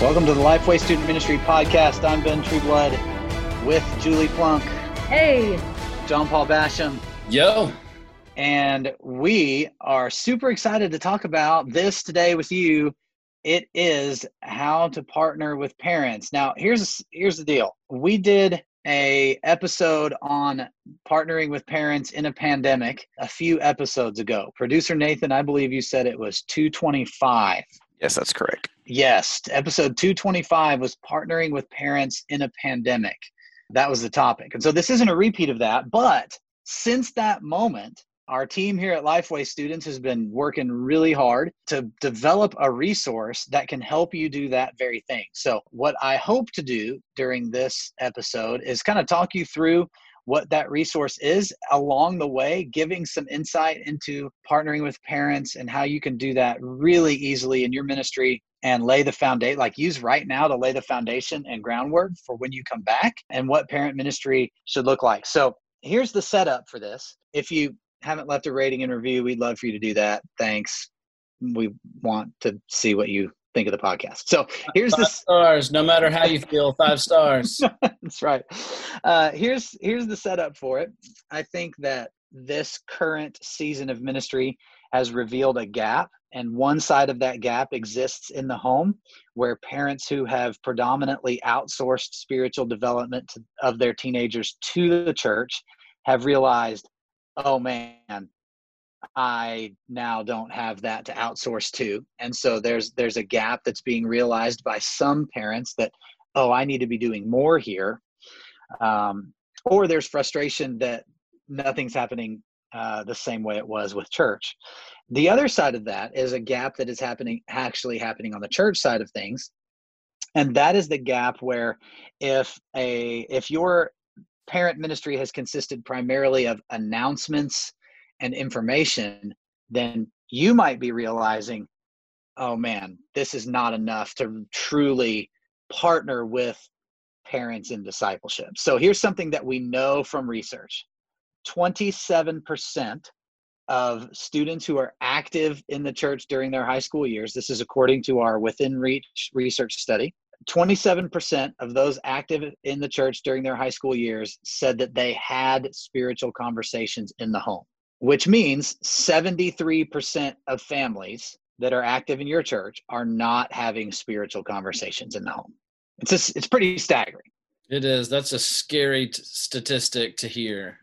Welcome to the Lifeway Student Ministry Podcast. I'm Ben Trueblood with Julie Plunk. Hey. John Paul Basham. Yo. And we are super excited to talk about this today with you. It is how to partner with parents. Now, here's here's the deal. We did a episode on partnering with parents in a pandemic a few episodes ago. Producer Nathan, I believe you said it was 225. Yes, that's correct. Yes, episode 225 was partnering with parents in a pandemic. That was the topic. And so this isn't a repeat of that, but since that moment, our team here at Lifeway Students has been working really hard to develop a resource that can help you do that very thing. So, what I hope to do during this episode is kind of talk you through what that resource is along the way, giving some insight into partnering with parents and how you can do that really easily in your ministry and lay the foundation, like use right now to lay the foundation and groundwork for when you come back and what parent ministry should look like. So here's the setup for this. If you haven't left a rating and review, we'd love for you to do that. Thanks. We want to see what you think of the podcast. So here's five the stars. No matter how you feel, five stars. That's right. Uh, here's here's the setup for it. I think that this current season of ministry has revealed a gap, and one side of that gap exists in the home, where parents who have predominantly outsourced spiritual development of their teenagers to the church have realized, oh man, I now don't have that to outsource to. And so there's there's a gap that's being realized by some parents that, oh, I need to be doing more here. Um, or there's frustration that nothing's happening uh, the same way it was with church. The other side of that is a gap that is happening actually happening on the church side of things. And that is the gap where if a if your parent ministry has consisted primarily of announcements and information, then you might be realizing, oh man, this is not enough to truly partner with parents in discipleship. So here's something that we know from research 27% of students who are active in the church during their high school years, this is according to our Within Reach research study, 27% of those active in the church during their high school years said that they had spiritual conversations in the home which means 73% of families that are active in your church are not having spiritual conversations in the home. It's just, it's pretty staggering. It is. That's a scary t- statistic to hear.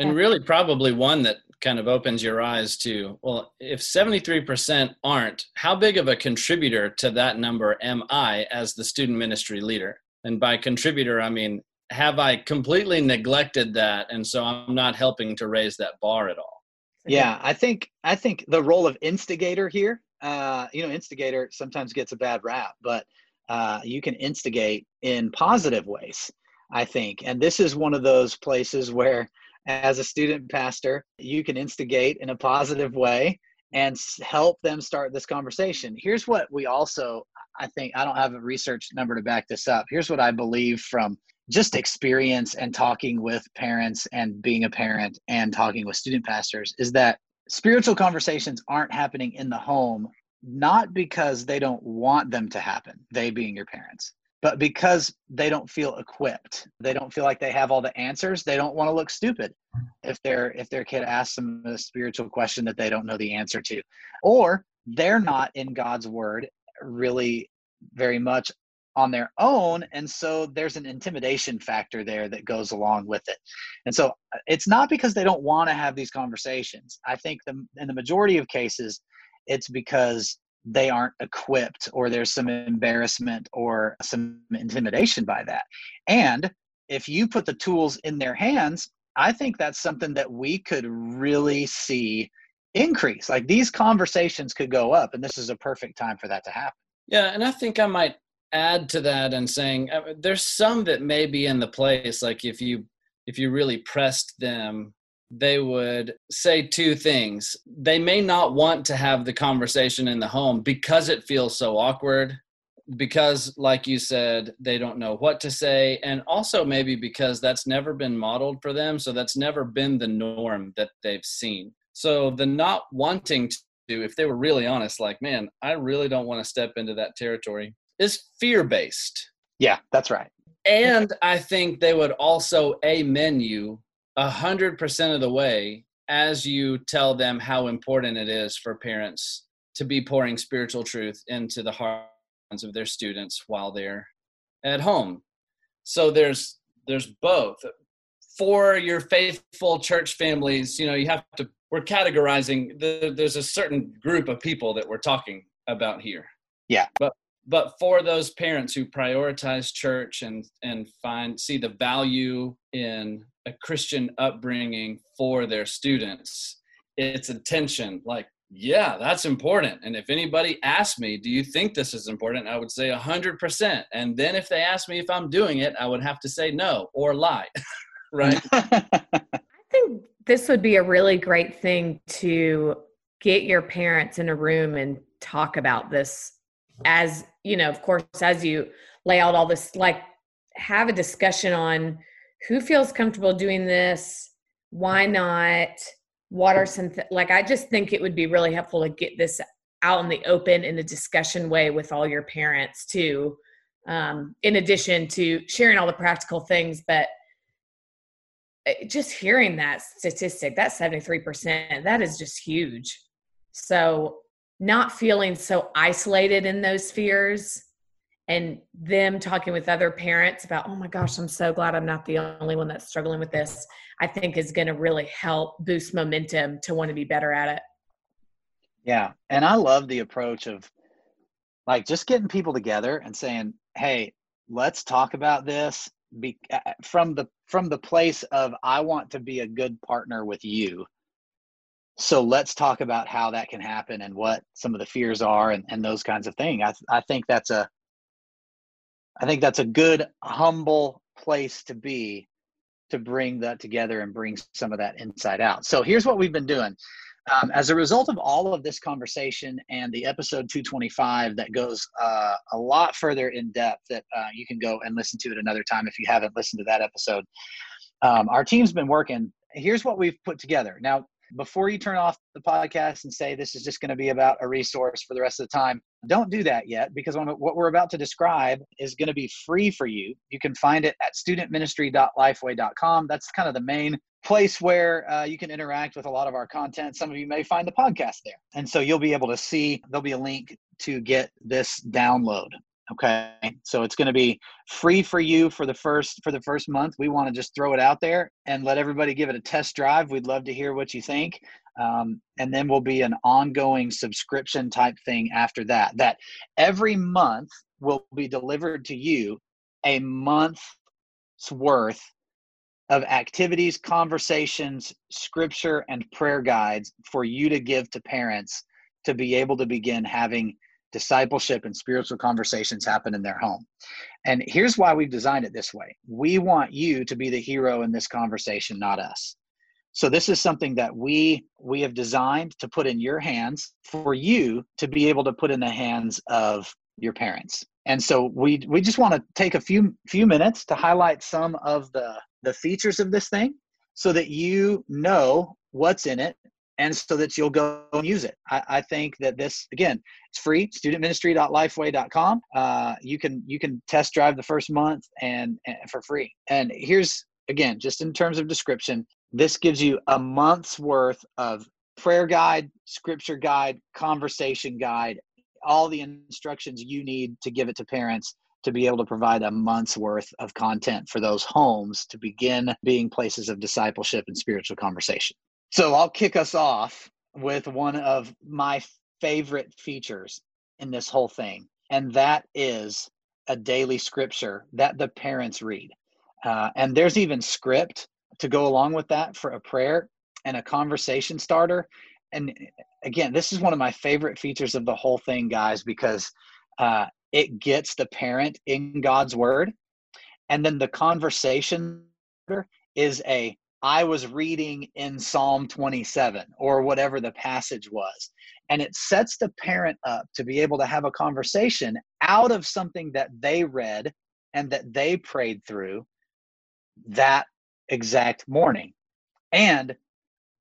And really, probably one that kind of opens your eyes to well, if 73% aren't, how big of a contributor to that number am I as the student ministry leader? And by contributor, I mean, have I completely neglected that? And so I'm not helping to raise that bar at all yeah i think i think the role of instigator here uh, you know instigator sometimes gets a bad rap but uh, you can instigate in positive ways i think and this is one of those places where as a student pastor you can instigate in a positive way and help them start this conversation. Here's what we also i think i don't have a research number to back this up. Here's what i believe from just experience and talking with parents and being a parent and talking with student pastors is that spiritual conversations aren't happening in the home not because they don't want them to happen they being your parents but because they don't feel equipped they don't feel like they have all the answers they don't want to look stupid if their if their kid asks them a spiritual question that they don't know the answer to. Or they're not in god's word really very much on their own and so there's an intimidation factor there that goes along with it. And so uh, it's not because they don't want to have these conversations. I think the, in the majority of cases it's because they aren't equipped or there's some embarrassment or some intimidation by that. And if you put the tools in their hands i think that's something that we could really see increase. Like these conversations could go up and this is a perfect time for that to happen. Yeah and i think i might add to that and saying uh, there's some that may be in the place like if you if you really pressed them they would say two things they may not want to have the conversation in the home because it feels so awkward because like you said they don't know what to say and also maybe because that's never been modeled for them so that's never been the norm that they've seen so the not wanting to if they were really honest like man i really don't want to step into that territory is fear based. Yeah, that's right. And I think they would also amen you a hundred percent of the way as you tell them how important it is for parents to be pouring spiritual truth into the hearts of their students while they're at home. So there's there's both. For your faithful church families, you know, you have to we're categorizing the, there's a certain group of people that we're talking about here. Yeah. But but for those parents who prioritize church and and find see the value in a Christian upbringing for their students, it's attention like yeah, that's important. And if anybody asked me, do you think this is important? I would say 100%. And then if they ask me if I'm doing it, I would have to say no or lie. right? I think this would be a really great thing to get your parents in a room and talk about this as, you know, of course, as you lay out all this, like have a discussion on who feels comfortable doing this, why not, what are some th- like i just think it would be really helpful to get this out in the open in a discussion way with all your parents too um, in addition to sharing all the practical things but eh, just hearing that statistic that 73% that is just huge. So not feeling so isolated in those fears and them talking with other parents about oh my gosh i'm so glad i'm not the only one that's struggling with this i think is going to really help boost momentum to want to be better at it. Yeah and i love the approach of like just getting people together and saying hey let's talk about this be, from the from the place of i want to be a good partner with you. So let's talk about how that can happen and what some of the fears are and, and those kinds of things I, I think that's a I think that's a good, humble place to be to bring that together and bring some of that inside out. So here's what we've been doing. Um, as a result of all of this conversation and the episode 225 that goes uh, a lot further in depth that uh, you can go and listen to it another time if you haven't listened to that episode um, our team's been working here's what we've put together now before you turn off the podcast and say this is just going to be about a resource for the rest of the time, don't do that yet because what we're about to describe is going to be free for you. You can find it at studentministry.lifeway.com. That's kind of the main place where uh, you can interact with a lot of our content. Some of you may find the podcast there. And so you'll be able to see, there'll be a link to get this download okay so it's going to be free for you for the first for the first month we want to just throw it out there and let everybody give it a test drive we'd love to hear what you think um, and then will be an ongoing subscription type thing after that that every month will be delivered to you a month's worth of activities conversations scripture and prayer guides for you to give to parents to be able to begin having discipleship and spiritual conversations happen in their home. And here's why we've designed it this way we want you to be the hero in this conversation, not us. So this is something that we we have designed to put in your hands for you to be able to put in the hands of your parents. And so we we just want to take a few few minutes to highlight some of the the features of this thing so that you know what's in it and so that you'll go and use it. I, I think that this again, it's free. Studentministry.lifeway.com. Uh, you can you can test drive the first month and, and for free. And here's again, just in terms of description, this gives you a month's worth of prayer guide, scripture guide, conversation guide, all the instructions you need to give it to parents to be able to provide a month's worth of content for those homes to begin being places of discipleship and spiritual conversation. So I'll kick us off with one of my favorite features in this whole thing, and that is a daily scripture that the parents read. Uh, and there's even script to go along with that for a prayer and a conversation starter. And again, this is one of my favorite features of the whole thing, guys, because uh, it gets the parent in God's word. And then the conversation is a I was reading in Psalm 27 or whatever the passage was. And it sets the parent up to be able to have a conversation out of something that they read and that they prayed through that exact morning. And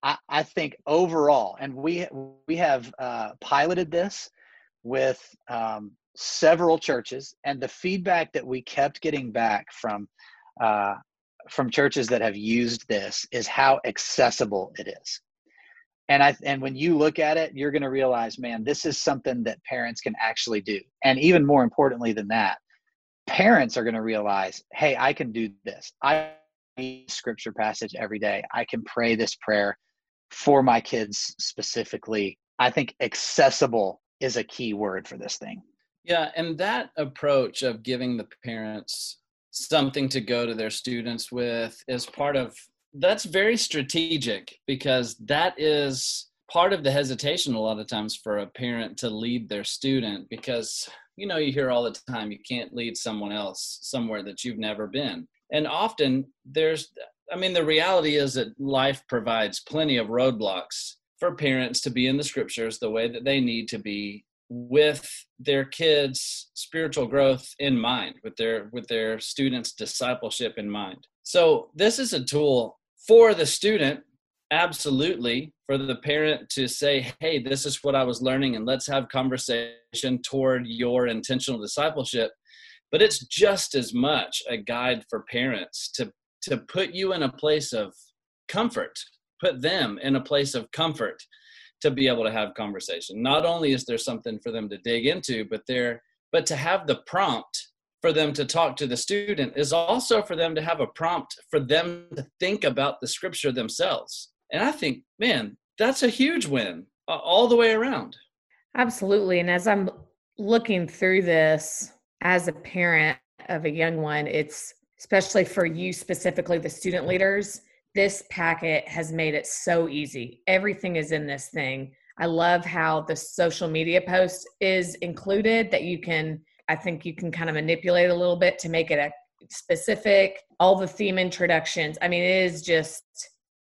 I, I think overall, and we we have uh, piloted this with um, several churches, and the feedback that we kept getting back from uh, from churches that have used this is how accessible it is. And I and when you look at it, you're going to realize, man, this is something that parents can actually do. And even more importantly than that, parents are going to realize, hey, I can do this. I scripture passage every day. I can pray this prayer for my kids specifically. I think accessible is a key word for this thing. Yeah, and that approach of giving the parents something to go to their students with is part of that's very strategic because that is part of the hesitation a lot of times for a parent to lead their student because you know you hear all the time you can't lead someone else somewhere that you've never been and often there's i mean the reality is that life provides plenty of roadblocks for parents to be in the scriptures the way that they need to be with their kids spiritual growth in mind with their with their students discipleship in mind. So this is a tool for the student absolutely for the parent to say hey this is what i was learning and let's have conversation toward your intentional discipleship but it's just as much a guide for parents to to put you in a place of comfort put them in a place of comfort to be able to have conversation not only is there something for them to dig into but there but to have the prompt for them to talk to the student is also for them to have a prompt for them to think about the scripture themselves and I think, man, that's a huge win all the way around. Absolutely. And as I'm looking through this as a parent of a young one, it's especially for you specifically, the student leaders, this packet has made it so easy. Everything is in this thing. I love how the social media post is included that you can, I think you can kind of manipulate a little bit to make it a specific, all the theme introductions. I mean, it is just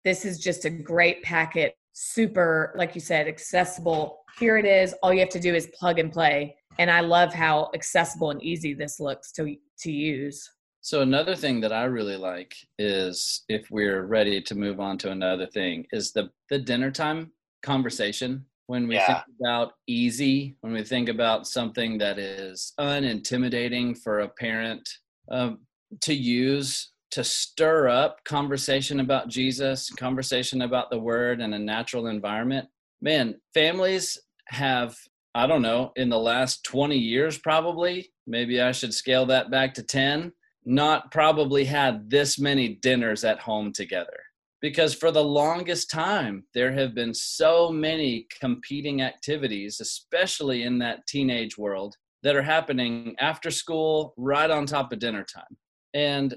this is just a great packet, super, like you said, accessible. Here it is. All you have to do is plug and play. And I love how accessible and easy this looks to to use. So another thing that I really like is if we're ready to move on to another thing is the the dinner time conversation when we yeah. think about easy, when we think about something that is unintimidating for a parent um, to use to stir up conversation about Jesus, conversation about the word in a natural environment. Man, families have, I don't know, in the last 20 years, probably, maybe I should scale that back to 10, not probably had this many dinners at home together. Because for the longest time, there have been so many competing activities, especially in that teenage world, that are happening after school, right on top of dinner time. And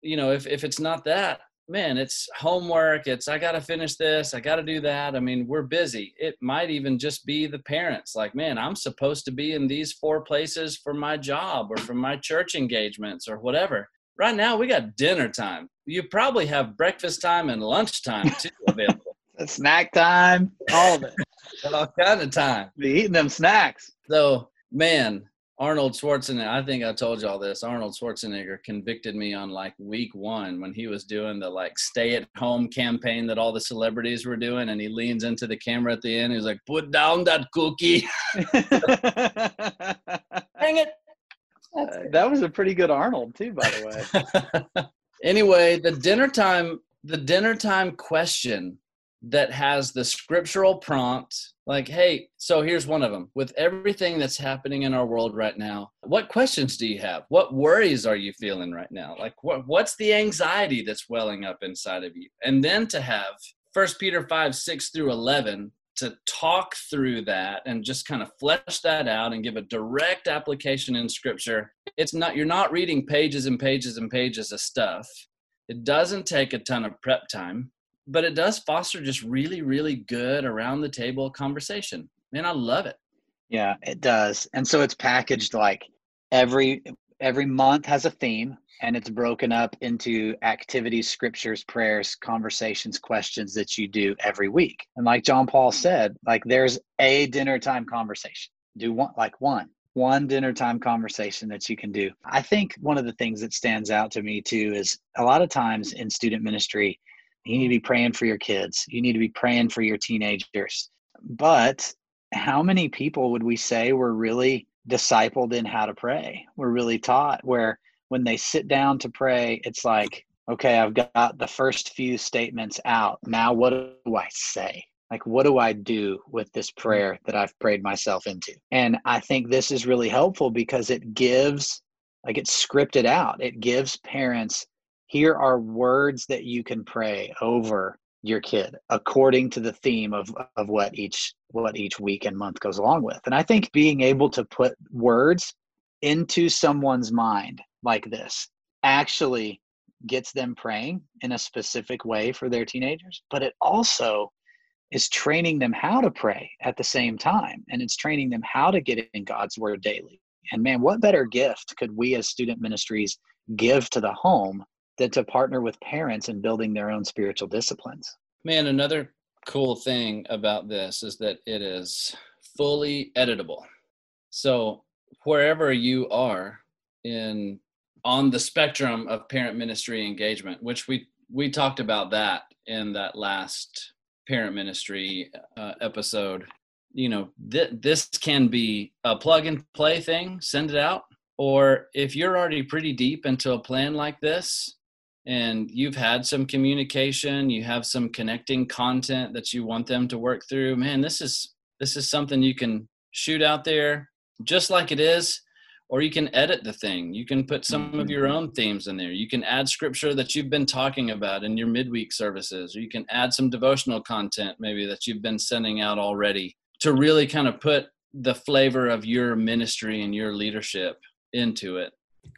you know, if, if it's not that, man, it's homework. It's, I got to finish this. I got to do that. I mean, we're busy. It might even just be the parents like, man, I'm supposed to be in these four places for my job or for my church engagements or whatever. Right now, we got dinner time. You probably have breakfast time and lunch time too available. snack time, all of it. all kind of time. Be eating them snacks. So, man, Arnold Schwarzenegger, I think I told y'all this. Arnold Schwarzenegger convicted me on like week one when he was doing the like stay at home campaign that all the celebrities were doing. And he leans into the camera at the end. He's like, put down that cookie. Dang it. Uh, that was a pretty good Arnold, too, by the way. anyway, the dinner time, the dinner time question that has the scriptural prompt like hey so here's one of them with everything that's happening in our world right now what questions do you have? What worries are you feeling right now? Like what, what's the anxiety that's welling up inside of you? And then to have first peter 5 6 through 11 to talk through that and just kind of flesh that out and give a direct application in scripture it's not you're not reading pages and pages and pages of stuff. It doesn't take a ton of prep time but it does foster just really, really good around the table conversation. Man, I love it. Yeah, it does. And so it's packaged like every every month has a theme and it's broken up into activities, scriptures, prayers, conversations, questions that you do every week. And like John Paul mm-hmm. said, like there's a dinner time conversation. Do one like one one dinner time conversation that you can do. I think one of the things that stands out to me too is a lot of times in student ministry, you need to be praying for your kids. You need to be praying for your teenagers. But how many people would we say were really discipled in how to pray. We're really taught where when they sit down to pray, it's like, okay, I've got the first few statements out. Now, what do I say? Like, what do I do with this prayer that I've prayed myself into? And I think this is really helpful because it gives, like, it's scripted out. It gives parents, here are words that you can pray over your kid according to the theme of of what each what each week and month goes along with. And i think being able to put words into someone's mind like this actually gets them praying in a specific way for their teenagers but it also is training them how to pray at the same time. And it's training them how to get in god's word daily. And man what better gift could we as student ministries give to the home than to partner with parents in building their own spiritual disciplines. Man, another cool thing about this is that it is fully editable. So wherever you are in on the spectrum of parent ministry engagement, which we we talked about that in that last parent ministry uh, episode. You know, th- this can be a plug and play thing, send it out. Or if you're already pretty deep into a plan like this, and you've had some communication you have some connecting content that you want them to work through. Man this is this is something you can shoot out there just like it is or you can edit the thing. You can put some of your own themes in there. You can add scripture that you've been talking about in your midweek services or you can add some devotional content maybe that you've been sending out already to really kind of put the flavor of your ministry and your leadership into it.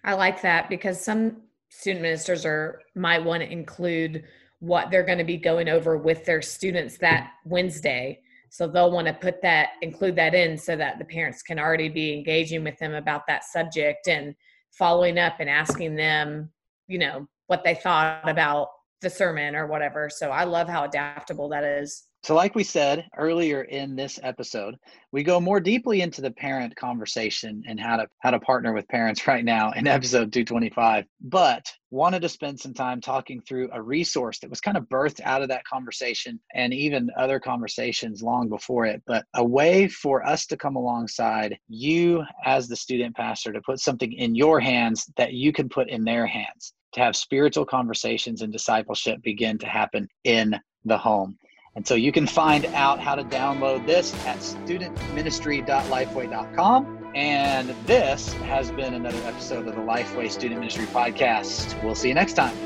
I like that because some student ministers are might want to include what they're going to be going over with their students that Wednesday. So they'll want to put that, include that in so that the parents can already be engaging with them about that subject and following up and asking them, you know, what they thought about the sermon or whatever. So I love how adaptable that is. So, like we said earlier in this episode, we go more deeply into the parent conversation and how to how to partner with parents right now in episode 225. But wanted to spend some time talking through a resource that was kind of birthed out of that conversation and even other conversations long before it. But a way for us to come alongside you as the student pastor to put something in your hands that you can put in their hands to have spiritual conversations and discipleship begin to happen in the home. And so you can find out how to download this at studentministry.lifeway.com. And this has been another episode of the Lifeway Student Ministry Podcast. We'll see you next time.